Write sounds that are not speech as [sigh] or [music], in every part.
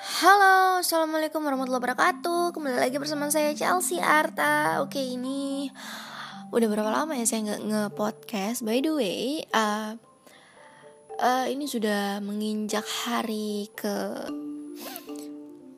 Halo, assalamualaikum warahmatullahi wabarakatuh. Kembali lagi bersama saya Chelsea Arta. Oke, ini udah berapa lama ya saya nggak nge-podcast. By the way, uh, uh, ini sudah menginjak hari ke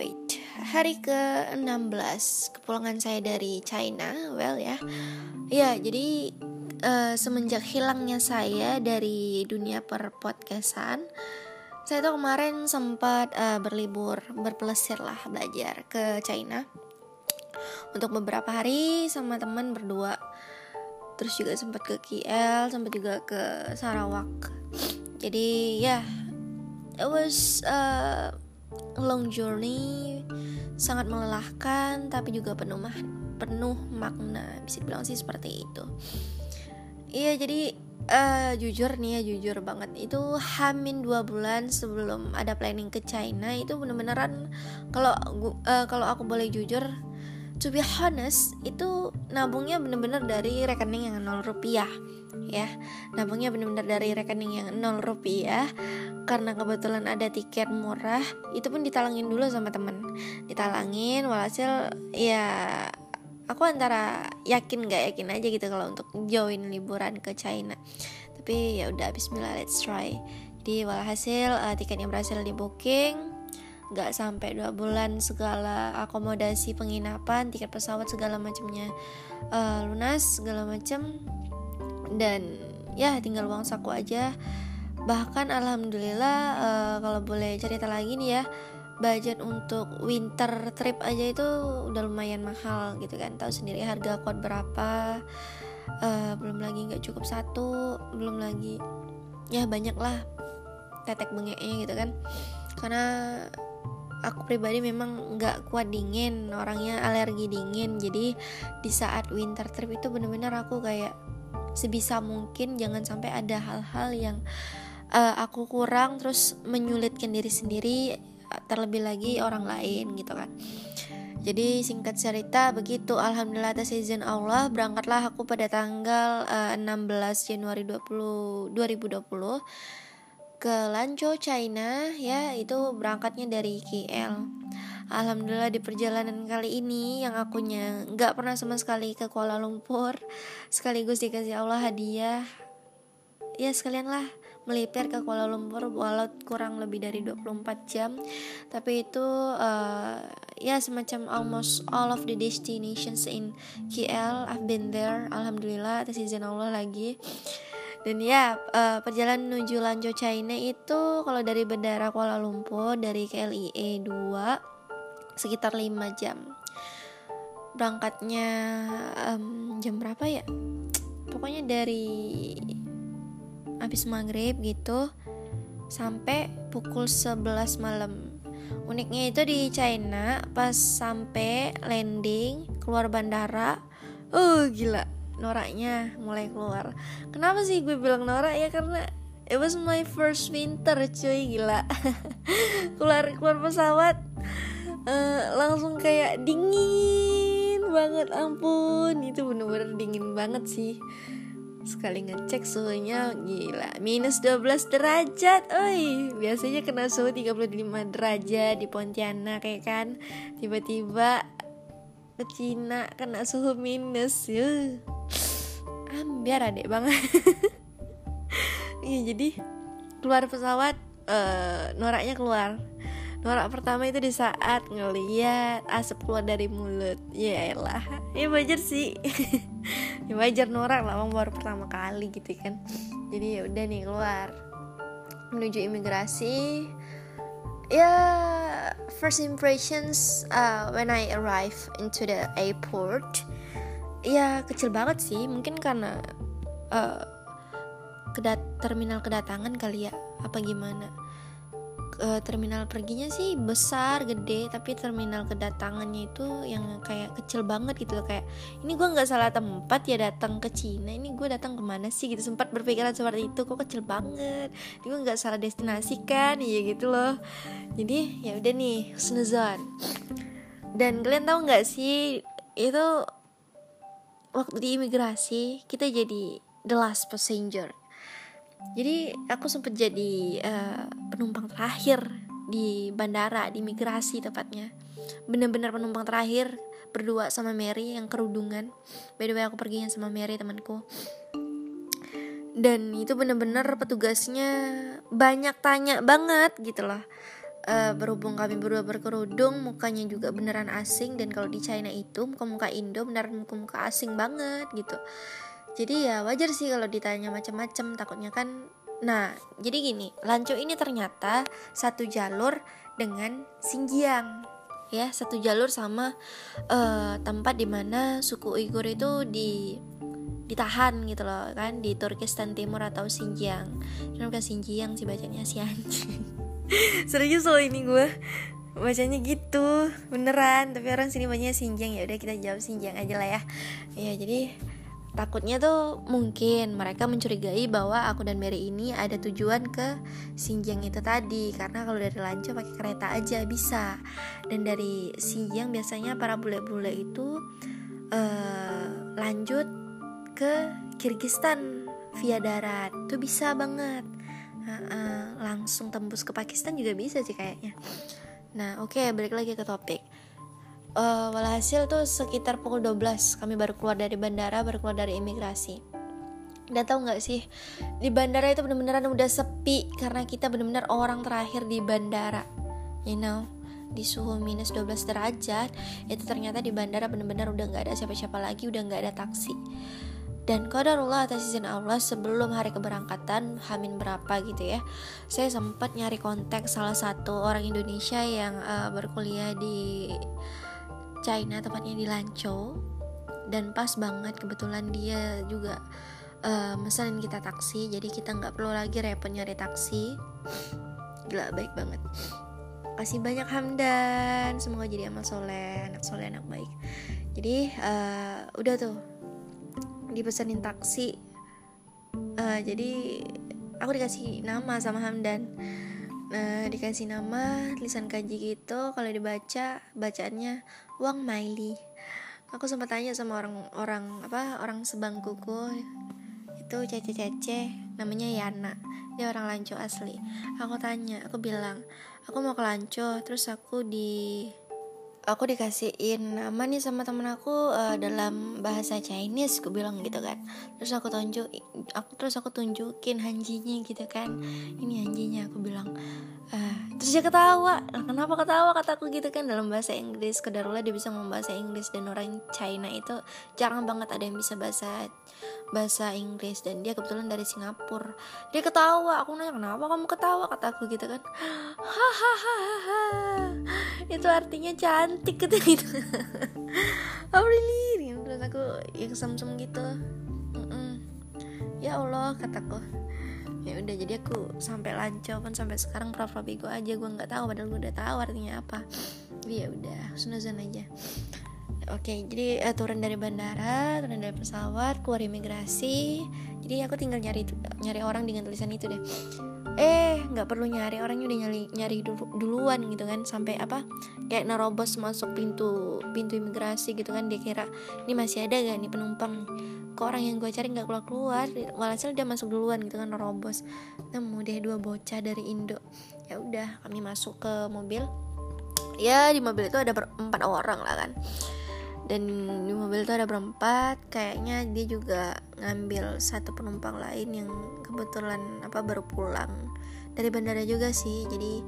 wait hari ke 16 kepulangan saya dari China. Well ya, ya jadi uh, semenjak hilangnya saya dari dunia per podcastan saya tuh kemarin sempat uh, berlibur berpelesir lah belajar ke China. Untuk beberapa hari sama teman berdua. Terus juga sempat ke KL sempat juga ke Sarawak. Jadi ya yeah, it was a long journey. Sangat melelahkan tapi juga penuh penuh makna bisa bilang sih seperti itu iya jadi uh, jujur nih ya jujur banget. Itu hamin dua bulan sebelum ada planning ke China itu bener-beneran kalau uh, kalau aku boleh jujur to be honest itu nabungnya bener-bener dari rekening yang nol rupiah ya. Nabungnya bener-bener dari rekening yang nol rupiah karena kebetulan ada tiket murah itu pun ditalangin dulu sama temen. Ditalangin walhasil ya aku antara yakin gak yakin aja gitu kalau untuk join liburan ke China. Tapi ya udah Bismillah let's try. Jadi walhasil uh, tiketnya berhasil di booking nggak sampai dua bulan segala akomodasi penginapan tiket pesawat segala macamnya uh, lunas segala macam. Dan ya tinggal uang saku aja. Bahkan alhamdulillah uh, kalau boleh cerita lagi nih ya budget untuk winter trip aja itu udah lumayan mahal gitu kan. Tahu sendiri harga kuat berapa uh, belum lagi nggak cukup satu belum lagi ya banyak lah tetek bengeknya gitu kan. Karena aku pribadi memang nggak kuat dingin orangnya alergi dingin. Jadi di saat winter trip itu bener-bener aku kayak sebisa mungkin jangan sampai ada hal-hal yang uh, aku kurang terus menyulitkan diri sendiri terlebih lagi orang lain gitu kan. Jadi singkat cerita begitu Alhamdulillah atas izin Allah berangkatlah aku pada tanggal uh, eh, 16 Januari 20, 2020 ke Lanzhou China ya itu berangkatnya dari KL Alhamdulillah di perjalanan kali ini yang akunya nggak pernah sama sekali ke Kuala Lumpur sekaligus dikasih Allah hadiah. Ya sekalian lah melipir ke Kuala Lumpur walau kurang lebih dari 24 jam. Tapi itu uh, ya semacam almost all of the destinations in KL I've been there alhamdulillah atas izin Allah lagi. Dan ya uh, perjalanan menuju Lanzhou China itu kalau dari bandara Kuala Lumpur dari KLIE 2 sekitar 5 jam. Berangkatnya um, jam berapa ya? Pokoknya dari habis maghrib gitu sampai pukul 11 malam. Uniknya itu di China pas sampai landing keluar bandara uh gila noraknya mulai keluar. Kenapa sih gue bilang norak? Ya karena it was my first winter cuy gila. [laughs] Keluar keluar pesawat uh, langsung kayak dingin banget ampun. Itu bener-bener dingin banget sih sekali ngecek suhunya gila. Minus 12 derajat oi. Biasanya kena suhu 35 derajat di Pontianak kayak kan? Tiba-tiba ke Cina kena suhu minus ya ambiar adek banget. [laughs] Iya jadi keluar pesawat uh, noraknya keluar. Norak pertama itu di saat ngeliat asap keluar dari mulut. Ya elah. Ya wajar sih [laughs] ya wajar norak lah baru pertama kali gitu kan. Jadi ya udah nih keluar. Menuju imigrasi. Ya first impressions uh, when I arrive into the airport. Ya kecil banget sih. Mungkin karena uh, kedat terminal kedatangan kali ya. Apa gimana uh, terminal perginya sih besar gede tapi terminal kedatangannya itu yang kayak kecil banget gitu loh kayak ini gue nggak salah tempat ya datang ke Cina ini gue datang ke mana sih? Gitu sempat berpikiran seperti itu kok kecil banget? Ini gue nggak salah destinasi kan? Iya gitu loh. Jadi ya udah nih snuzon. Dan kalian tahu nggak sih itu waktu di imigrasi kita jadi the last passenger jadi aku sempat jadi uh, penumpang terakhir di bandara di migrasi tepatnya. Bener-bener penumpang terakhir berdua sama Mary yang kerudungan. By the way aku perginya sama Mary temanku. Dan itu bener-bener petugasnya banyak tanya banget gitu loh. Uh, berhubung kami berdua berkerudung mukanya juga beneran asing. Dan kalau di China itu muka-muka Indo beneran muka-muka asing banget gitu jadi ya wajar sih kalau ditanya macam-macam takutnya kan. Nah jadi gini Lanco ini ternyata satu jalur dengan Xinjiang ya. Satu jalur sama uh, tempat di mana suku Uighur itu di ditahan gitu loh kan di Turkistan Timur atau Xinjiang. Kan bukan Xinjiang sih bacanya? Si anjing. [laughs] Serius loh ini gue bacanya gitu beneran. Tapi orang sini banyak Xinjiang. Ya udah kita jawab Xinjiang aja lah ya. Ya jadi takutnya tuh mungkin mereka mencurigai bahwa aku dan Mary ini ada tujuan ke Xinjiang itu tadi. Karena kalau dari Lanco pakai kereta aja bisa. Dan dari Xinjiang biasanya para bule-bule itu uh, lanjut ke Kirgistan via darat. Tuh bisa banget. Uh, uh, langsung tembus ke Pakistan juga bisa sih kayaknya. Nah oke okay, balik lagi ke topik uh, walhasil tuh sekitar pukul 12 kami baru keluar dari bandara baru keluar dari imigrasi. Udah tau gak sih Di bandara itu bener-beneran udah sepi Karena kita bener-bener orang terakhir di bandara. You know di suhu minus 12 derajat itu ternyata di bandara bener-bener udah nggak ada siapa-siapa lagi udah nggak ada taksi. Dan qadarullah atas izin Allah sebelum hari keberangkatan Hamin berapa gitu ya saya sempat nyari kontak salah satu orang Indonesia yang uh, berkuliah di China tepatnya di Lanzhou. Dan pas banget kebetulan dia juga uh, mesenin kita taksi. Jadi kita nggak perlu lagi repot nyari taksi. Gila baik banget. Kasih banyak hamdan. Semoga jadi amal soleh anak soleh anak baik. Jadi uh, udah tuh. Dipesanin taksi. Uh, jadi aku dikasih nama sama Hamdan. Nah dikasih nama tulisan kanji gitu. Kalau dibaca bacaannya Wang Maili. Aku sempat tanya sama orang-orang apa orang sebangkuku. Itu cece-cece namanya Yana. Dia orang Lanco asli. Aku tanya aku bilang aku mau ke Lanco. Terus aku di aku dikasihin nama nih sama temen aku uh, dalam bahasa Chinese aku bilang gitu kan. Terus aku tunjuk aku terus aku tunjukin hanjinya gitu kan. Ini hanjinya aku bilang dia ketawa. Kenapa ketawa? Kataku gitu kan dalam bahasa Inggris. Kedarulah dia bisa ngomong bahasa Inggris. Dan orang China itu jarang banget ada yang bisa bahasa bahasa Inggris. Dan dia kebetulan dari Singapura. Dia ketawa. Aku nanya kenapa kamu ketawa? Kataku gitu kan. Hahaha itu artinya cantik gitu gitu oh really terus aku yang sem-sem gitu. Ya Allah kataku ya udah jadi aku sampai lancar kan sampai sekarang pura-pura bego aja gue nggak tahu padahal gue udah tahu artinya apa. Ya udah sunazan aja. Oke jadi uh, turun dari bandara turun dari pesawat keluar imigrasi. Jadi aku tinggal nyari nyari orang dengan tulisan itu deh. Eh nggak perlu nyari orangnya udah nyari nyari duluan gitu kan sampai apa kayak nerobos masuk pintu pintu imigrasi gitu kan dia kira ini masih ada gak nih penumpang ke orang yang gue cari nggak keluar keluar walhasil dia masuk duluan gitu kan nerobos nemu deh dua bocah dari Indo. Ya udah kami masuk ke mobil. Ya di mobil itu ada empat orang lah kan. Dan di mobil itu ada berempat kayaknya dia juga ngambil satu penumpang lain yang kebetulan apa baru pulang. Dari bandara juga sih jadi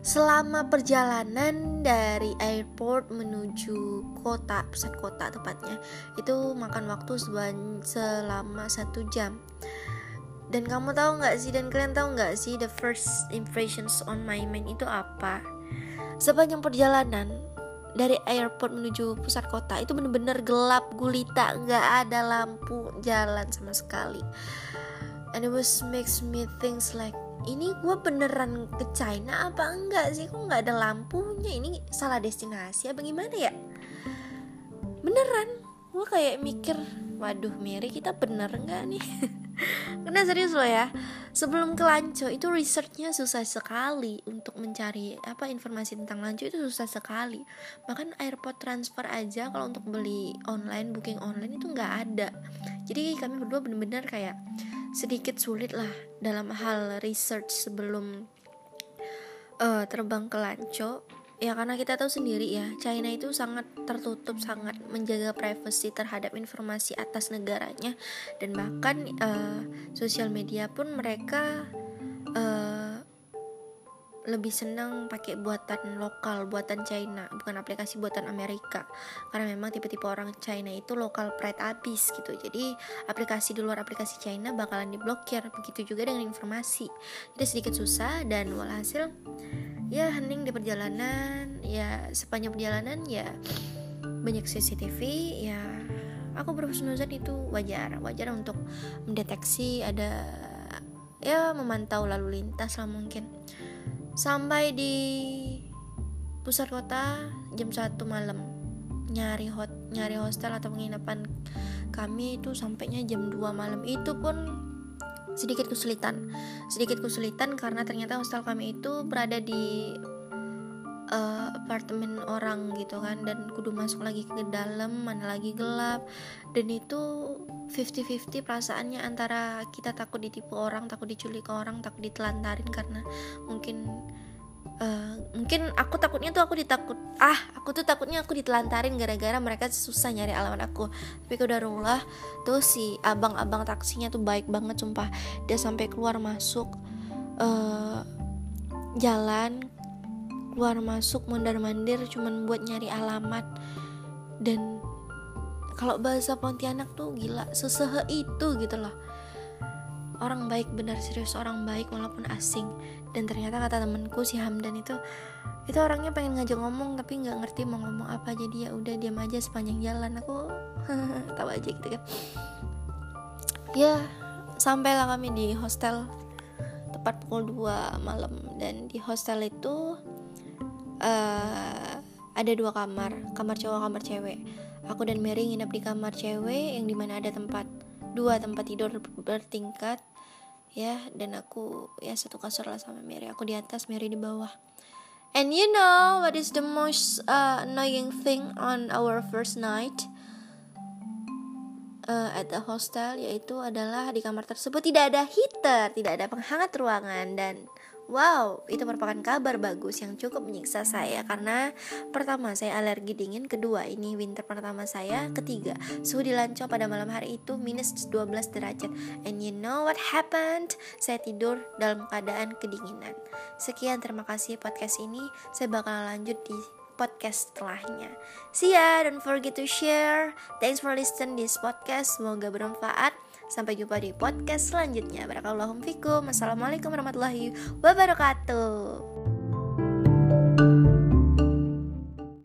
selama perjalanan dari airport menuju kota pusat kota tepatnya itu makan waktu selama satu jam. Dan kamu tahu nggak sih dan kalian tahu nggak sih the first impressions on my mind itu apa? Sepanjang perjalanan dari airport menuju pusat kota itu bener-bener gelap gulita nggak ada lampu jalan sama sekali. And it was makes me things like ini gue beneran ke China apa enggak sih? Kok nggak ada lampunya? Ini salah destinasi apa gimana ya? Beneran. Gue kayak mikir waduh Mary kita bener nggak nih? [laughs] Karena serius loh ya. Sebelum ke Lanco itu researchnya susah sekali. Untuk mencari apa informasi tentang Lanco itu susah sekali. Bahkan airport transfer aja Kalau untuk beli online, booking online itu nggak ada. Jadi kami berdua bener-bener kayak Sedikit sulit lah Dalam hal research sebelum uh, terbang ke Lanco. Ya karena kita tahu sendiri ya China itu sangat tertutup sangat menjaga privasi terhadap informasi atas negaranya. Dan bahkan uh, sosial media pun mereka uh, lebih senang pakai buatan lokal, buatan China, bukan aplikasi buatan Amerika. Karena memang tipe-tipe orang China itu lokal pride abis gitu. Jadi aplikasi di luar aplikasi China bakalan diblokir. Begitu juga dengan informasi. Jadi sedikit susah dan walhasil ya hening di perjalanan ya sepanjang perjalanan ya banyak CCTV ya aku berhusnuzan itu wajar wajar untuk mendeteksi ada ya memantau lalu lintas lah mungkin sampai di pusat kota jam satu malam. Nyari hot nyari hostel atau penginapan kami itu sampainya jam 2 malam. Itu pun sedikit kesulitan. Sedikit kesulitan karena ternyata hostel kami itu berada di uh, apartemen orang gitu kan dan kudu masuk lagi ke dalam mana lagi gelap. Dan itu 50-50 perasaannya antara kita takut ditipu orang takut diculik orang takut ditelantarin karena mungkin uh, mungkin aku takutnya tuh aku ditakut ah aku tuh takutnya aku ditelantarin gara-gara mereka susah nyari alamat aku. Tapi kedarullah tuh si abang-abang taksinya tuh baik banget sumpah. Dia sampai keluar masuk uh, jalan keluar masuk mondar mandir cuman buat nyari alamat. Dan kalau bahasa Pontianak tuh gila sesehe itu gitu loh. Orang baik benar serius orang baik walaupun asing. Dan ternyata kata temenku si Hamdan itu itu orangnya pengen ngajak ngomong tapi nggak ngerti mau ngomong apa. Jadi ya udah diam aja sepanjang jalan. Aku [laughs] tahu aja gitu kan. Ya sampailah kami di hostel tepat pukul 2 malam. Dan di hostel itu uh, ada dua kamar kamar cowok kamar cewek. Aku dan Mary nginep di kamar cewek yang di mana ada tempat dua tempat tidur bertingkat ya. Dan aku ya satu kasur lah sama Mary. Aku di atas Mary di bawah. And you know what is the most uh, annoying thing on our first night? Uh, at the hostel yaitu adalah di kamar tersebut tidak ada heater tidak ada penghangat ruangan. Dan Wow, itu merupakan kabar bagus yang cukup menyiksa saya karena pertama saya alergi dingin, kedua ini winter pertama saya, ketiga suhu di Lanco pada malam hari itu minus 12 derajat. And you know what happened? Saya tidur dalam keadaan kedinginan. Sekian terima kasih podcast ini. Saya bakal lanjut di podcast setelahnya. See ya, don't forget to share. Thanks for listening this podcast. Semoga bermanfaat. Sampai jumpa di podcast selanjutnya. Barakallahu fikum. Assalamualaikum warahmatullahi wabarakatuh.